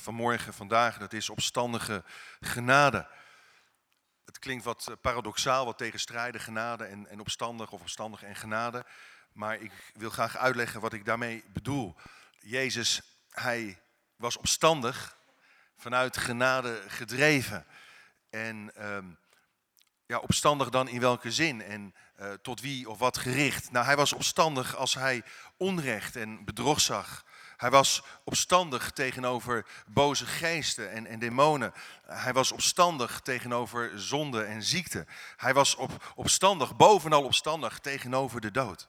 vanmorgen, vandaag, dat is opstandige genade. Het klinkt wat eh, paradoxaal, wat tegenstrijdig, genade en, en opstandig of opstandig en genade. Maar ik wil graag uitleggen wat ik daarmee bedoel. Jezus, hij was opstandig, vanuit genade gedreven. En ehm, ja, opstandig dan in welke zin en uh, tot wie of wat gericht? Nou, hij was opstandig als hij onrecht en bedrog zag. Hij was opstandig tegenover boze geesten en, en demonen. Hij was opstandig tegenover zonde en ziekte. Hij was op, opstandig, bovenal opstandig tegenover de dood.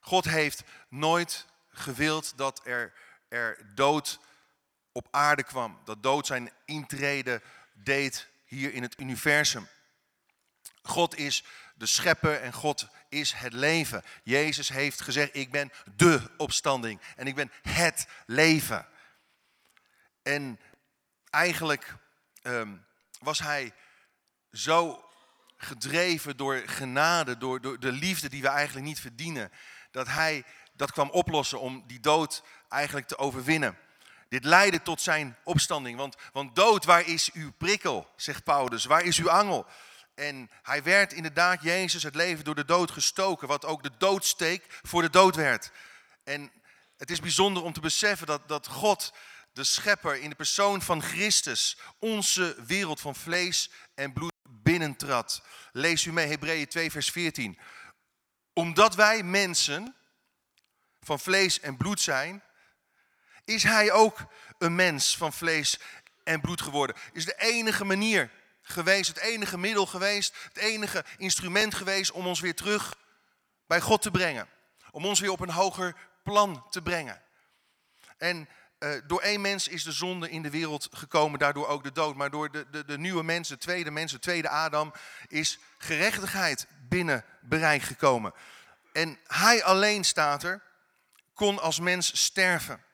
God heeft nooit gewild dat er, er dood op aarde kwam. Dat dood zijn intrede deed hier in het universum. God is de schepper en God is het leven. Jezus heeft gezegd, ik ben de opstanding en ik ben het leven. En eigenlijk um, was hij zo gedreven door genade, door, door de liefde die we eigenlijk niet verdienen, dat hij dat kwam oplossen om die dood eigenlijk te overwinnen. Dit leidde tot zijn opstanding. Want, want dood, waar is uw prikkel? Zegt Paulus. Waar is uw angel? En hij werd inderdaad, Jezus, het leven door de dood gestoken. Wat ook de doodsteek voor de dood werd. En het is bijzonder om te beseffen dat, dat God, de schepper, in de persoon van Christus, onze wereld van vlees en bloed binnentrad. Lees u mee, Hebreeën 2, vers 14. Omdat wij mensen van vlees en bloed zijn, is hij ook een mens van vlees en bloed geworden. Is de enige manier geweest, het enige middel geweest, het enige instrument geweest om ons weer terug bij God te brengen. Om ons weer op een hoger plan te brengen. En uh, door één mens is de zonde in de wereld gekomen, daardoor ook de dood. Maar door de, de, de nieuwe mens, de tweede mens, de tweede Adam, is gerechtigheid binnen bereik gekomen. En hij alleen staat er, kon als mens sterven.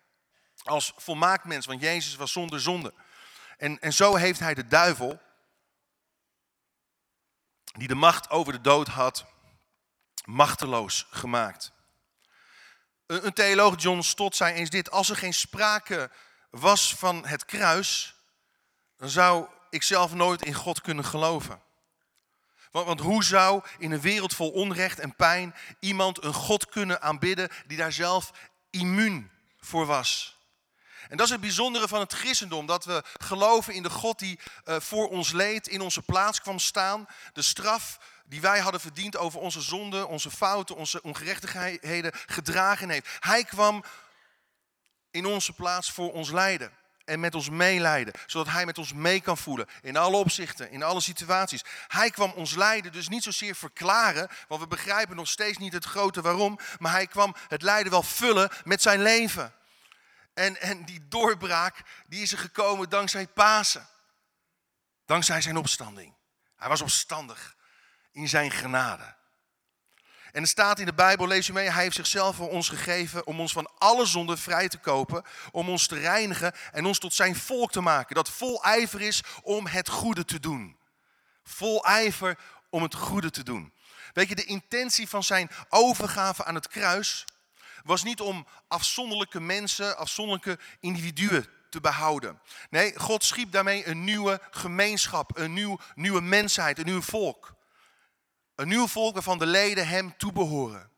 Als volmaakt mens, want Jezus was zonder zonde. En, en zo heeft hij de duivel, die de macht over de dood had, machteloos gemaakt. Een, theoloog, John Stott, zei eens dit. Als er geen sprake was van het kruis, dan zou ik zelf nooit in God kunnen geloven. Want, want, hoe zou in een wereld vol onrecht en pijn iemand een God kunnen aanbidden die daar zelf immuun voor was? En dat is het bijzondere van het christendom, dat we geloven in de God die uh, voor ons leed, in onze plaats kwam staan. De straf die wij hadden verdiend over onze zonden, onze fouten, onze ongerechtigheden gedragen heeft. Hij kwam in onze plaats voor ons lijden en met ons meelijden, zodat hij met ons mee kan voelen in alle opzichten, in alle situaties. Hij kwam ons lijden dus niet zozeer verklaren, want we begrijpen nog steeds niet het grote waarom, maar hij kwam het lijden wel vullen met zijn leven. En, en die doorbraak, die is er gekomen dankzij Pasen. Dankzij zijn opstanding. Hij was opstandig in zijn genade. En er staat in de Bijbel, lees je mee, hij heeft zichzelf voor ons gegeven om ons van alle zonden vrij te kopen, om ons te reinigen en ons tot zijn volk te maken. Dat vol ijver is om het goede te doen. Vol ijver om het goede te doen. Weet je, de intentie van zijn overgave aan het kruis was niet om afzonderlijke mensen, afzonderlijke individuen te behouden. Nee, God schiep daarmee een nieuwe gemeenschap, een nieuw, nieuwe mensheid, een nieuw volk. Een nieuw volk waarvan de leden hem toebehoren.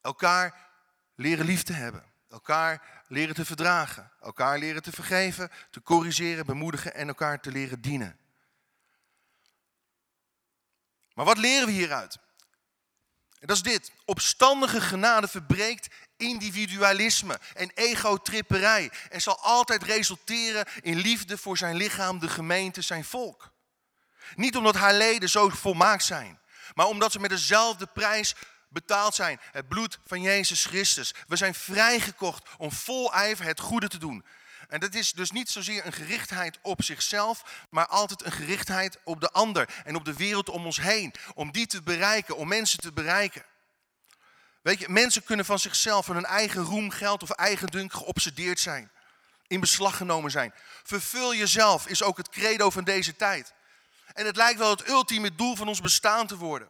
Elkaar leren lief te hebben. Elkaar leren te verdragen. Elkaar leren te vergeven, te corrigeren, bemoedigen en elkaar te leren dienen. Maar wat leren we hieruit? En dat is dit. Opstandige genade verbreekt individualisme en egotripperij. En zal altijd resulteren in liefde voor zijn lichaam, de gemeente, zijn volk. Niet omdat haar leden zo volmaakt zijn, maar omdat ze met dezelfde prijs betaald zijn. Het bloed van Jezus Christus. We zijn vrijgekocht om vol ijver het goede te doen. En dat is dus niet zozeer een gerichtheid op zichzelf, maar altijd een gerichtheid op de ander en op de wereld om ons heen. Om die te bereiken, om mensen te bereiken. Weet je, mensen kunnen van zichzelf, van hun eigen roem, geld of eigen dunk geobsedeerd zijn. In beslag genomen zijn. Vervul jezelf is ook het credo van deze tijd. En het lijkt wel het ultieme doel van ons bestaan te worden.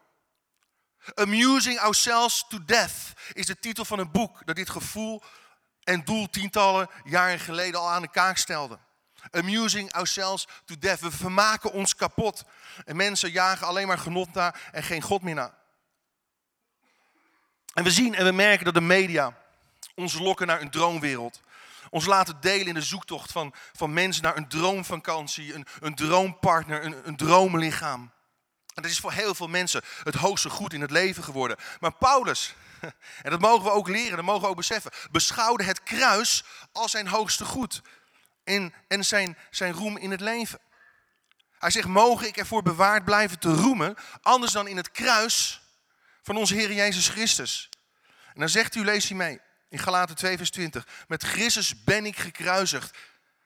Amusing ourselves to death is de titel van een boek dat dit gevoel en doel tientallen jaren geleden al aan de kaak stelden. Amusing ourselves to death. We vermaken ons kapot. En mensen jagen alleen maar genot na en geen God meer na. En we zien en we merken dat de media ons lokken naar een droomwereld. Ons laten delen in de zoektocht van, van mensen naar een droomvakantie, een, een droompartner, een, een droomlichaam. En dat is voor heel veel mensen het hoogste goed in het leven geworden. Maar Paulus, en dat mogen we ook leren, dat mogen we ook beseffen, beschouwde het kruis als zijn hoogste goed en, en zijn, zijn roem in het leven. Hij zegt, mogen ik ervoor bewaard blijven te roemen, anders dan in het kruis van onze Heer Jezus Christus. En dan zegt u, lees hij mee, in Galaten 2 vers 20, met Christus ben ik gekruisigd.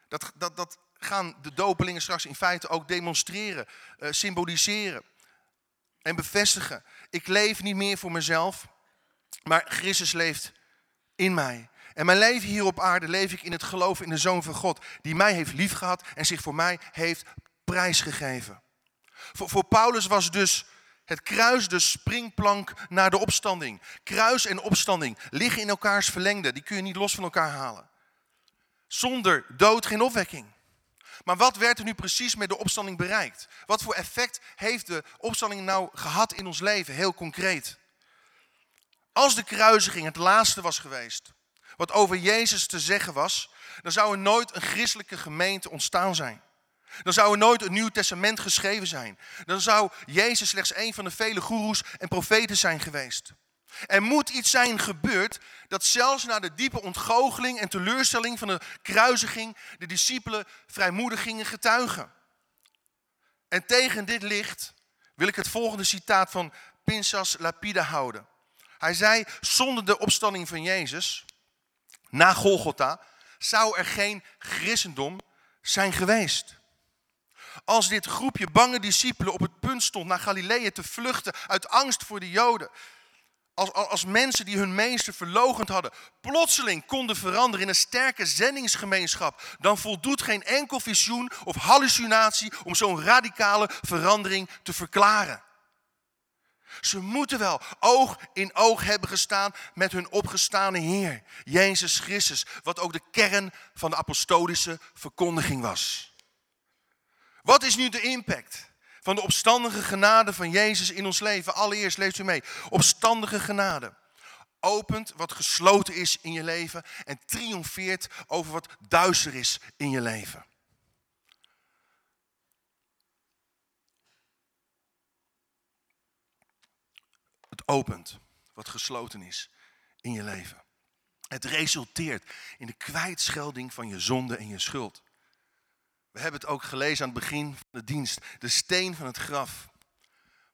Dat, dat, dat gaan de dopelingen straks in feite ook demonstreren, uh, symboliseren en bevestigen. Ik leef niet meer voor mezelf, maar Christus leeft in mij. En mijn leven hier op aarde leef ik in het geloof in de Zoon van God, die mij heeft liefgehad en zich voor mij heeft prijsgegeven. Voor, Paulus was dus het kruis de springplank naar de opstanding. Kruis en opstanding liggen in elkaars verlengde, die kun je niet los van elkaar halen. Zonder dood geen opwekking. Maar wat werd er nu precies met de opstanding bereikt? Wat voor effect heeft de opstanding nou gehad in ons leven, heel concreet? Als de kruisiging het laatste was geweest, wat over Jezus te zeggen was, dan zou er nooit een christelijke gemeente ontstaan zijn. Dan zou er nooit een Nieuw Testament geschreven zijn. Dan zou Jezus slechts een van de vele goeroes en profeten zijn geweest. Er moet iets zijn gebeurd dat zelfs na de diepe ontgoocheling en teleurstelling van de kruisiging de discipelen vrijmoedig gingen getuigen. En tegen dit licht wil ik het volgende citaat van Pinsas Lapide houden. Hij zei, zonder de opstanding van Jezus, na Golgotha, zou er geen christendom zijn geweest. Als dit groepje bange discipelen op het punt stond naar Galilea te vluchten uit angst voor de Joden, als, als mensen die hun meester verlogend hadden, plotseling konden veranderen in een sterke zendingsgemeenschap, dan voldoet geen enkel visioen of hallucinatie om zo'n radicale verandering te verklaren. Ze moeten wel oog in oog hebben gestaan met hun opgestane Heer, Jezus Christus, wat ook de kern van de apostolische verkondiging was. Wat is nu de impact van de opstandige genade van Jezus in ons leven? Allereerst, leest u mee, opstandige genade opent wat gesloten is in je leven en triomfeert over wat duister is in je leven. Opent wat gesloten is in je leven. Het resulteert in de kwijtschelding van je zonde en je schuld. We hebben het ook gelezen aan het begin van de dienst. De steen van het graf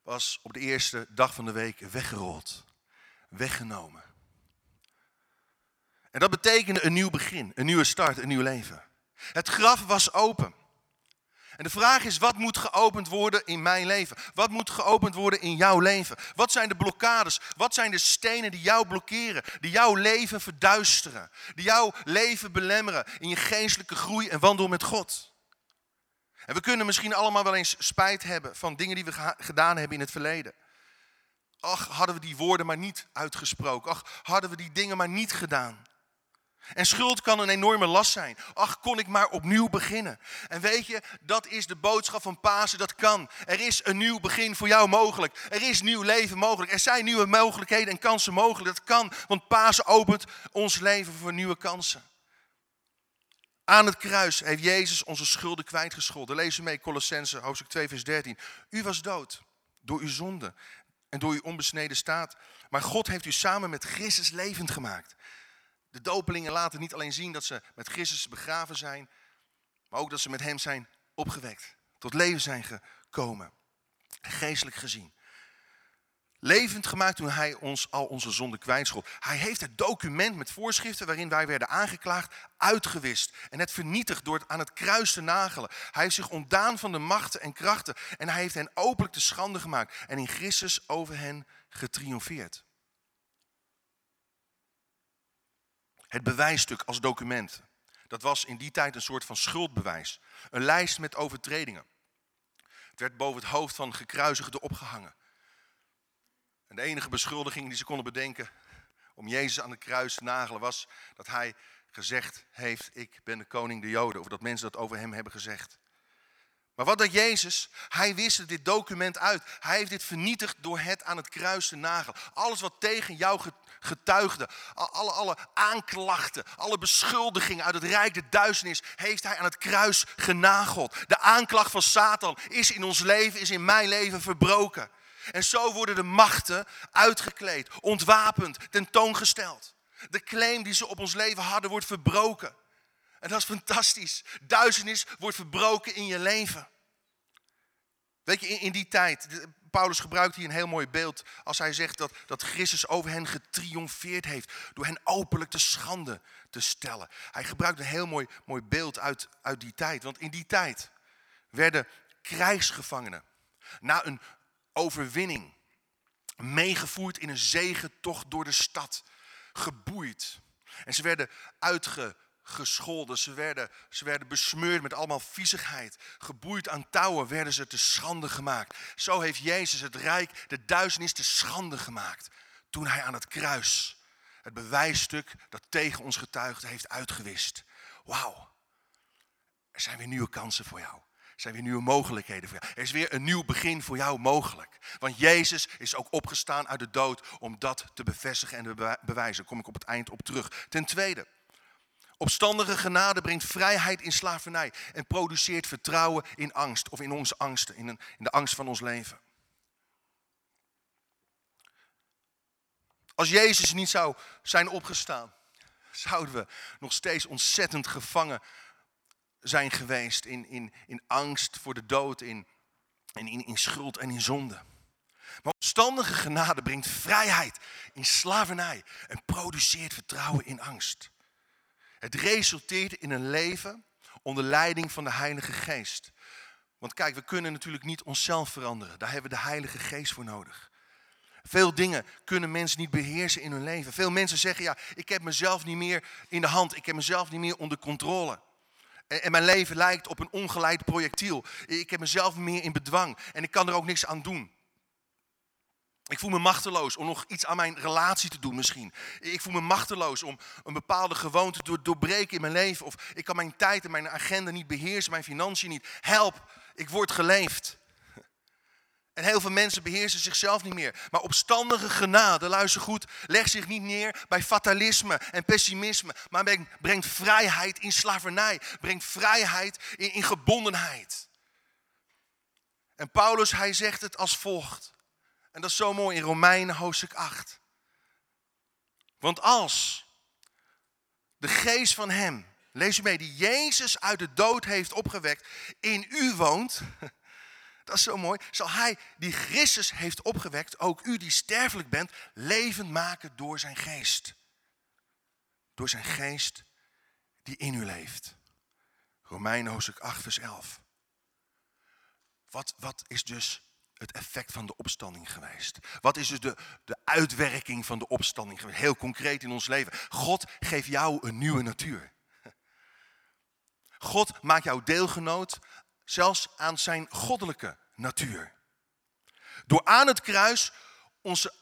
was op de eerste dag van de week weggerold, weggenomen. En dat betekende een nieuw begin, een nieuwe start, een nieuw leven. Het graf was open. En de vraag is, wat moet geopend worden in mijn leven? Wat moet geopend worden in jouw leven? Wat zijn de blokkades? Wat zijn de stenen die jou blokkeren? Die jouw leven verduisteren? Die jouw leven belemmeren in je geestelijke groei en wandel met God? En we kunnen misschien allemaal wel eens spijt hebben van dingen die we gedaan hebben in het verleden. Ach, hadden we die woorden maar niet uitgesproken. Ach, hadden we die dingen maar niet gedaan. En schuld kan een enorme last zijn. Ach, kon ik maar opnieuw beginnen. En weet je, dat is de boodschap van Pasen, dat kan. Er is een nieuw begin voor jou mogelijk. Er is nieuw leven mogelijk. Er zijn nieuwe mogelijkheden en kansen mogelijk. Dat kan, want Pasen opent ons leven voor nieuwe kansen. Aan het kruis heeft Jezus onze schulden kwijtgescholden. Lees u mee, Colossense, hoofdstuk 2, vers 13. U was dood door uw zonde en door uw onbesneden staat. Maar God heeft u samen met Christus levend gemaakt. De dopelingen laten niet alleen zien dat ze met Christus begraven zijn, maar ook dat ze met hem zijn opgewekt. Tot leven zijn gekomen. Geestelijk gezien levend gemaakt toen hij ons al onze zonde kwijtschot. Hij heeft het document met voorschriften waarin wij werden aangeklaagd uitgewist en het vernietigd door het aan het kruis te nagelen. Hij heeft zich ontdaan van de machten en krachten en hij heeft hen openlijk te schande gemaakt en in Christus over hen getriomfeerd. Het bewijsstuk als document, dat was in die tijd een soort van schuldbewijs. Een lijst met overtredingen. Het werd boven het hoofd van gekruisigden opgehangen. En de enige beschuldiging die ze konden bedenken om Jezus aan de kruis te nagelen was dat hij gezegd heeft, ik ben de koning de Joden. Of dat mensen dat over hem hebben gezegd. Maar wat deed Jezus? Hij wist dit document uit. Hij heeft dit vernietigd door het aan het kruis te nagelen. Alles wat tegen jou getuigde, alle, alle aanklachten, alle beschuldigingen uit het rijk de duisternis, heeft hij aan het kruis genageld. De aanklacht van Satan is in ons leven, is in mijn leven verbroken. En zo worden de machten uitgekleed, ontwapend, tentoongesteld. De claim die ze op ons leven hadden wordt verbroken. En dat is fantastisch. Duisternis wordt verbroken in je leven. Weet je, in, in die tijd, Paulus gebruikt hier een heel mooi beeld als hij zegt dat, dat Christus over hen getriomfeerd heeft door hen openlijk te schande te stellen. Hij gebruikt een heel mooi, mooi beeld uit, uit die tijd. Want in die tijd werden krijgsgevangenen na een overwinning meegevoerd in een zegentocht door de stad, geboeid. En ze werden uitge, gescholden. Ze werden, ze werden besmeurd met allemaal viezigheid. Geboeid aan touwen werden ze te schande gemaakt. Zo heeft Jezus het rijk, de duisternis, te schande gemaakt. Toen hij aan het kruis het bewijsstuk dat tegen ons getuigde heeft uitgewist. Wauw, er zijn weer nieuwe kansen voor jou. Er zijn weer nieuwe mogelijkheden voor jou. Er is weer een nieuw begin voor jou mogelijk. Want Jezus is ook opgestaan uit de dood om dat te bevestigen en te bewijzen. Daar kom ik op het eind op terug. Ten tweede, Opstandige genade brengt vrijheid in slavernij en produceert vertrouwen in angst of in onze angsten, in, de angst van ons leven. Als Jezus niet zou zijn opgestaan, zouden we nog steeds ontzettend gevangen zijn geweest in, in, in angst voor de dood, in, in schuld en in zonde. Maar opstandige genade brengt vrijheid in slavernij en produceert vertrouwen in angst. Het resulteert in een leven onder leiding van de Heilige Geest. Want kijk, we kunnen natuurlijk niet onszelf veranderen. Daar hebben we de Heilige Geest voor nodig. Veel dingen kunnen mensen niet beheersen in hun leven. Veel mensen zeggen, ja, ik heb mezelf niet meer in de hand. Ik heb mezelf niet meer onder controle. En, mijn leven lijkt op een ongeleid projectiel. Ik heb mezelf meer in bedwang. En ik kan er ook niks aan doen. Ik voel me machteloos om nog iets aan mijn relatie te doen misschien. Ik voel me machteloos om een bepaalde gewoonte te doorbreken in mijn leven. Of ik kan mijn tijd en mijn agenda niet beheersen, mijn financiën niet. Help, ik word geleefd. En heel veel mensen beheersen zichzelf niet meer. Maar opstandige genade, luister goed, legt zich niet neer bij fatalisme en pessimisme. Maar brengt vrijheid in slavernij. Brengt vrijheid in, in gebondenheid. En Paulus, hij zegt het als volgt. En dat is zo mooi in Romeinen hoofdstuk 8. Want als de geest van hem, lees je mee, die Jezus uit de dood heeft opgewekt, in u woont, dat is zo mooi, zal hij die Christus heeft opgewekt, ook u die sterfelijk bent, levend maken door zijn geest. Door zijn geest die in u leeft. Romeinen hoofdstuk 8 vers 11. Wat, wat is dus het effect van de opstanding geweest? Wat is dus de, de uitwerking van de opstanding geweest? Heel concreet in ons leven. God geeft jou een nieuwe natuur. God maakt jou deelgenoot zelfs aan zijn goddelijke natuur. Door aan het kruis onze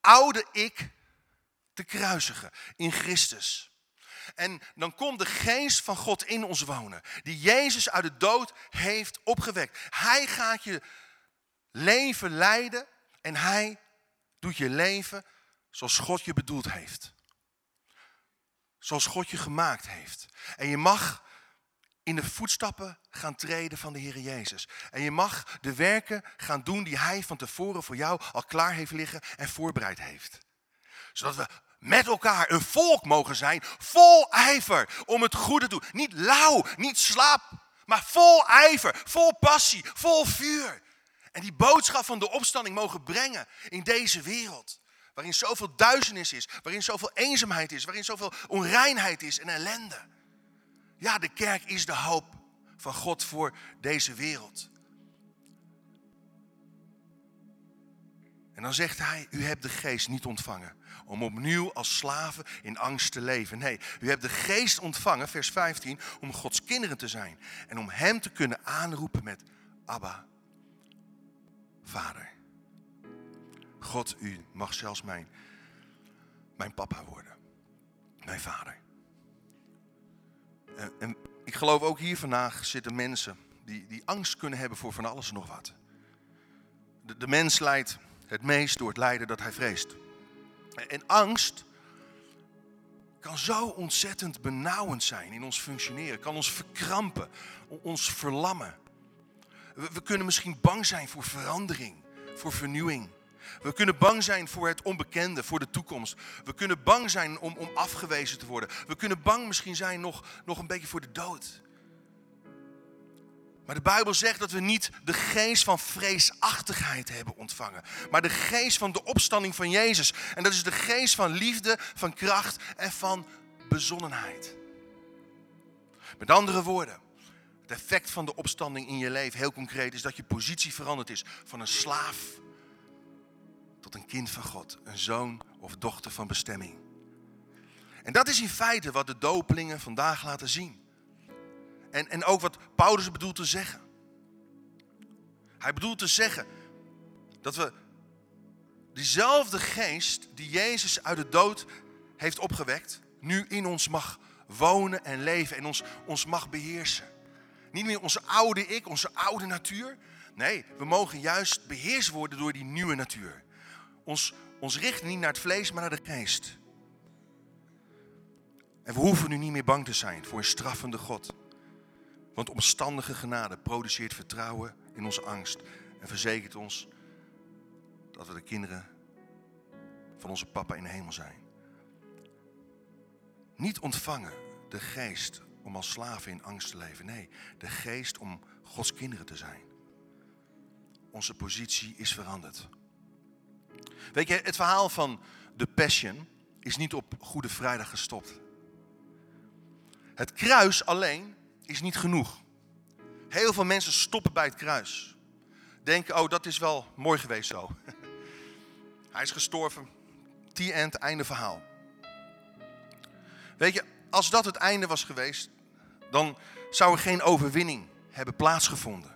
oude ik te kruisigen in Christus. En dan komt de geest van God in ons wonen, die Jezus uit de dood heeft opgewekt. Hij gaat je leven leiden en hij doet je leven zoals God je bedoeld heeft. Zoals God je gemaakt heeft. En je mag in de voetstappen gaan treden van de Heer Jezus. En je mag de werken gaan doen die Hij van tevoren voor jou al klaar heeft liggen en voorbereid heeft. Zodat we met elkaar een volk mogen zijn, vol ijver om het goede te doen. Niet lauw, niet slaap, maar vol ijver, vol passie, vol vuur. En die boodschap van de opstanding mogen brengen in deze wereld. Waarin zoveel duisternis is, waarin zoveel eenzaamheid is, waarin zoveel onreinheid is en ellende. Ja, de kerk is de hoop van God voor deze wereld. En dan zegt hij, u hebt de geest niet ontvangen om opnieuw als slaven in angst te leven. Nee, u hebt de geest ontvangen, vers 15, om Gods kinderen te zijn. En om hem te kunnen aanroepen met Abba, Vader. God, u mag zelfs mijn mijn papa worden. Mijn vader. En, ik geloof ook hier vandaag zitten mensen die, die angst kunnen hebben voor van alles en nog wat. De, de mens lijdt het meest door het lijden dat hij vreest. En angst kan zo ontzettend benauwend zijn in ons functioneren. Kan ons verkrampen, ons verlammen. We, kunnen misschien bang zijn voor verandering, voor vernieuwing. We kunnen bang zijn voor het onbekende, voor de toekomst. We kunnen bang zijn om, om afgewezen te worden. We kunnen bang misschien zijn nog, nog een beetje voor de dood. Maar de Bijbel zegt dat we niet de geest van vreesachtigheid hebben ontvangen, maar de geest van de opstanding van Jezus. En dat is de geest van liefde, van kracht en van bezonnenheid. Met andere woorden, het effect van de opstanding in je leven, heel concreet, is dat je positie veranderd is van een slaaf tot een kind van God, een zoon of dochter van bestemming. En dat is in feite wat de dopelingen vandaag laten zien. En, en ook wat Paulus bedoelt te zeggen. Hij bedoelt te zeggen dat we diezelfde geest die Jezus uit de dood heeft opgewekt, nu in ons mag wonen en leven en ons, ons mag beheersen. Niet meer onze oude ik, onze oude natuur. Nee, we mogen juist beheerst worden door die nieuwe natuur. Ons, ons richten niet naar het vlees, maar naar de geest. En we hoeven nu niet meer bang te zijn voor een straffende God. Want omstandige genade produceert vertrouwen in onze angst en verzekert ons dat we de kinderen van onze papa in de hemel zijn. Niet ontvangen de geest om als slaven in angst te leven. Nee, de geest om Gods kinderen te zijn. Onze positie is veranderd. Weet je, het verhaal van de Passion is niet op Goede Vrijdag gestopt. Het kruis alleen is niet genoeg. Heel veel mensen stoppen bij het kruis. Denken, oh dat is wel mooi geweest zo. Hij is gestorven. The end, einde verhaal. Weet je, als dat het einde was geweest, dan zou er geen overwinning hebben plaatsgevonden.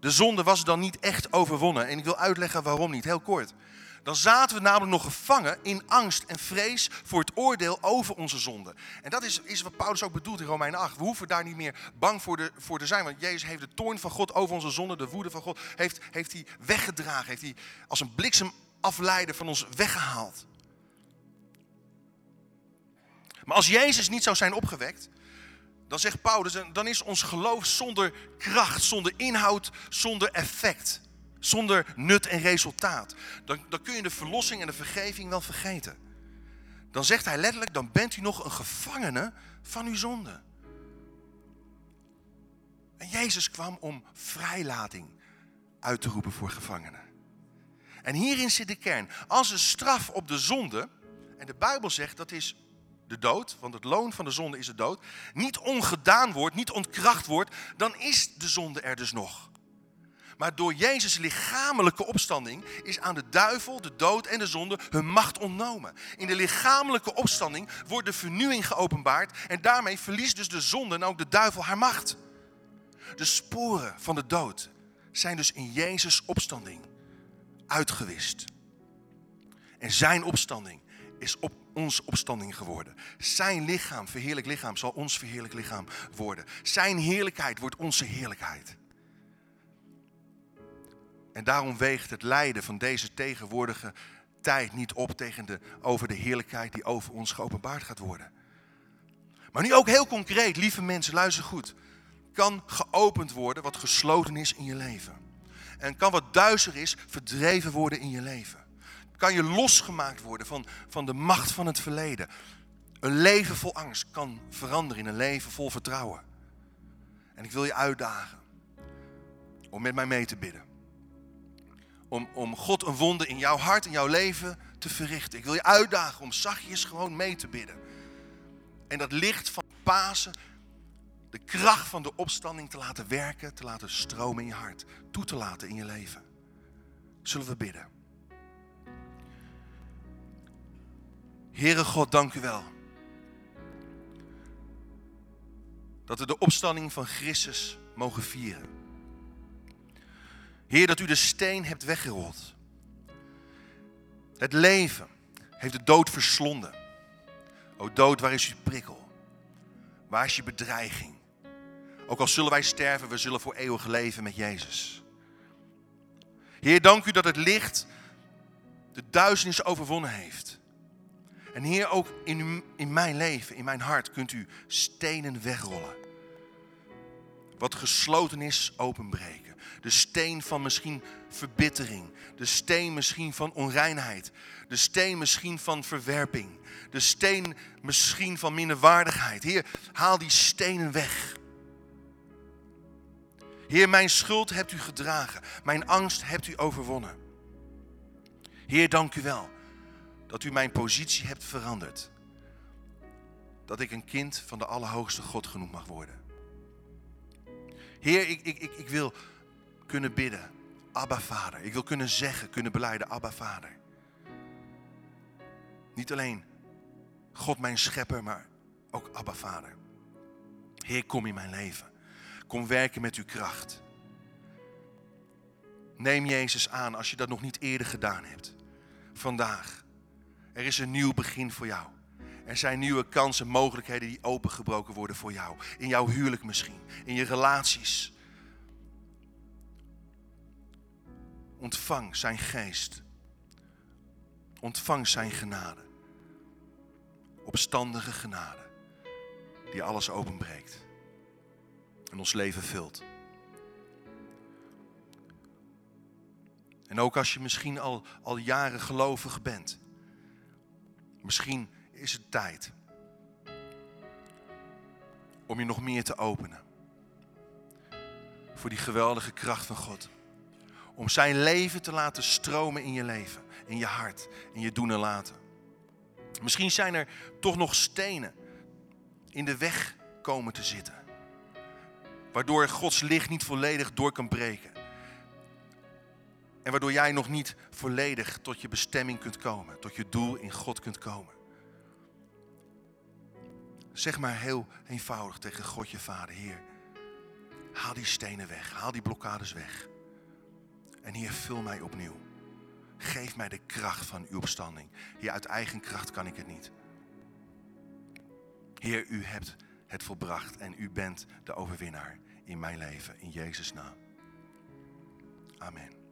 De zonde was dan niet echt overwonnen. En ik wil uitleggen waarom niet, heel kort. Dan zaten we namelijk nog gevangen in angst en vrees voor het oordeel over onze zonde. En dat is, is wat Paulus ook bedoelt in Romeinen 8. We hoeven daar niet meer bang voor, te zijn. Want Jezus heeft de toorn van God over onze zonde, de woede van God, heeft, heeft hij weggedragen. Heeft hij als een bliksem afleiden van ons weggehaald. Maar als Jezus niet zou zijn opgewekt, dan zegt Paulus, dan is ons geloof zonder kracht, zonder inhoud, zonder effect. Zonder nut en resultaat. Dan, dan kun je de verlossing en de vergeving wel vergeten. Dan zegt hij letterlijk, dan bent u nog een gevangene van uw zonde. En Jezus kwam om vrijlating uit te roepen voor gevangenen. En hierin zit de kern. Als een straf op de zonde, en de Bijbel zegt dat is de dood, want het loon van de zonde is de dood, niet ongedaan wordt, niet ontkracht wordt, dan is de zonde er dus nog. Maar door Jezus' lichamelijke opstanding is aan de duivel, de dood en de zonde hun macht ontnomen. In de lichamelijke opstanding wordt de vernieuwing geopenbaard en daarmee verliest dus de zonde en ook de duivel haar macht. De sporen van de dood zijn dus in Jezus' opstanding uitgewist. En zijn opstanding is op ons opstanding geworden. Zijn lichaam, verheerlijk lichaam, zal ons verheerlijk lichaam worden. Zijn heerlijkheid wordt onze heerlijkheid. En daarom weegt het lijden van deze tegenwoordige tijd niet op tegen de, over de heerlijkheid die over ons geopenbaard gaat worden. Maar nu ook heel concreet, lieve mensen, luister goed. Kan geopend worden wat gesloten is in je leven. En kan wat duister is, verdreven worden in je leven. Kan je losgemaakt worden van, van de macht van het verleden. Een leven vol angst kan veranderen in een leven vol vertrouwen. En ik wil je uitdagen om met mij mee te bidden om, om God een wonde in jouw hart, in jouw leven te verrichten. Ik wil je uitdagen om zachtjes gewoon mee te bidden. En dat licht van Pasen, de kracht van de opstanding te laten werken, te laten stromen in je hart, toe te laten in je leven. Zullen we bidden? Heere God, dank u wel. Dat we de opstanding van Christus mogen vieren. Heer, dat u de steen hebt weggerold. Het leven, heeft de dood verslonden. O dood, waar is uw prikkel? Waar is je bedreiging? Ook al zullen wij sterven, we zullen voor eeuwig leven met Jezus. Heer, dank u dat het licht de duisternis overwonnen heeft. En Heer, ook in, in mijn leven, in mijn hart, kunt u stenen wegrollen. Wat gesloten is, openbreken. De steen van misschien verbittering. De steen misschien van onreinheid. De steen misschien van verwerping. De steen misschien van minderwaardigheid. Heer, haal die stenen weg. Heer, mijn schuld hebt u gedragen. Mijn angst hebt u overwonnen. Heer, dank u wel dat u mijn positie hebt veranderd. Dat ik een kind van de Allerhoogste God genoemd mag worden. Heer, ik, ik, ik, ik wil kunnen bidden. Abba Vader. Ik wil kunnen zeggen, kunnen beleiden, Abba Vader. Niet alleen God mijn schepper, maar ook Abba Vader. Heer, kom in mijn leven. Kom werken met uw kracht. Neem Jezus aan als je dat nog niet eerder gedaan hebt. Vandaag. Er is een nieuw begin voor jou. Er zijn nieuwe kansen, mogelijkheden die opengebroken worden voor jou. In jouw huwelijk misschien, in je relaties. Ontvang zijn geest. Ontvang zijn genade. Opstandige genade. Die alles openbreekt. En ons leven vult. En ook als je misschien al, al jaren gelovig bent. Misschien is het tijd om je nog meer te openen. Voor die geweldige kracht van God. Om zijn leven te laten stromen in je leven, in je hart, in je doen en laten. Misschien zijn er toch nog stenen in de weg komen te zitten. Waardoor Gods licht niet volledig door kan breken. En waardoor jij nog niet volledig tot je bestemming kunt komen, tot je doel in God kunt komen. Zeg maar heel eenvoudig tegen God je Vader, Heer, haal die stenen weg, haal die blokkades weg. En Heer, vul mij opnieuw. Geef mij de kracht van uw opstanding. Heer, uit eigen kracht kan ik het niet. Heer, u hebt het volbracht en u bent de overwinnaar in mijn leven. In Jezus' naam. Amen.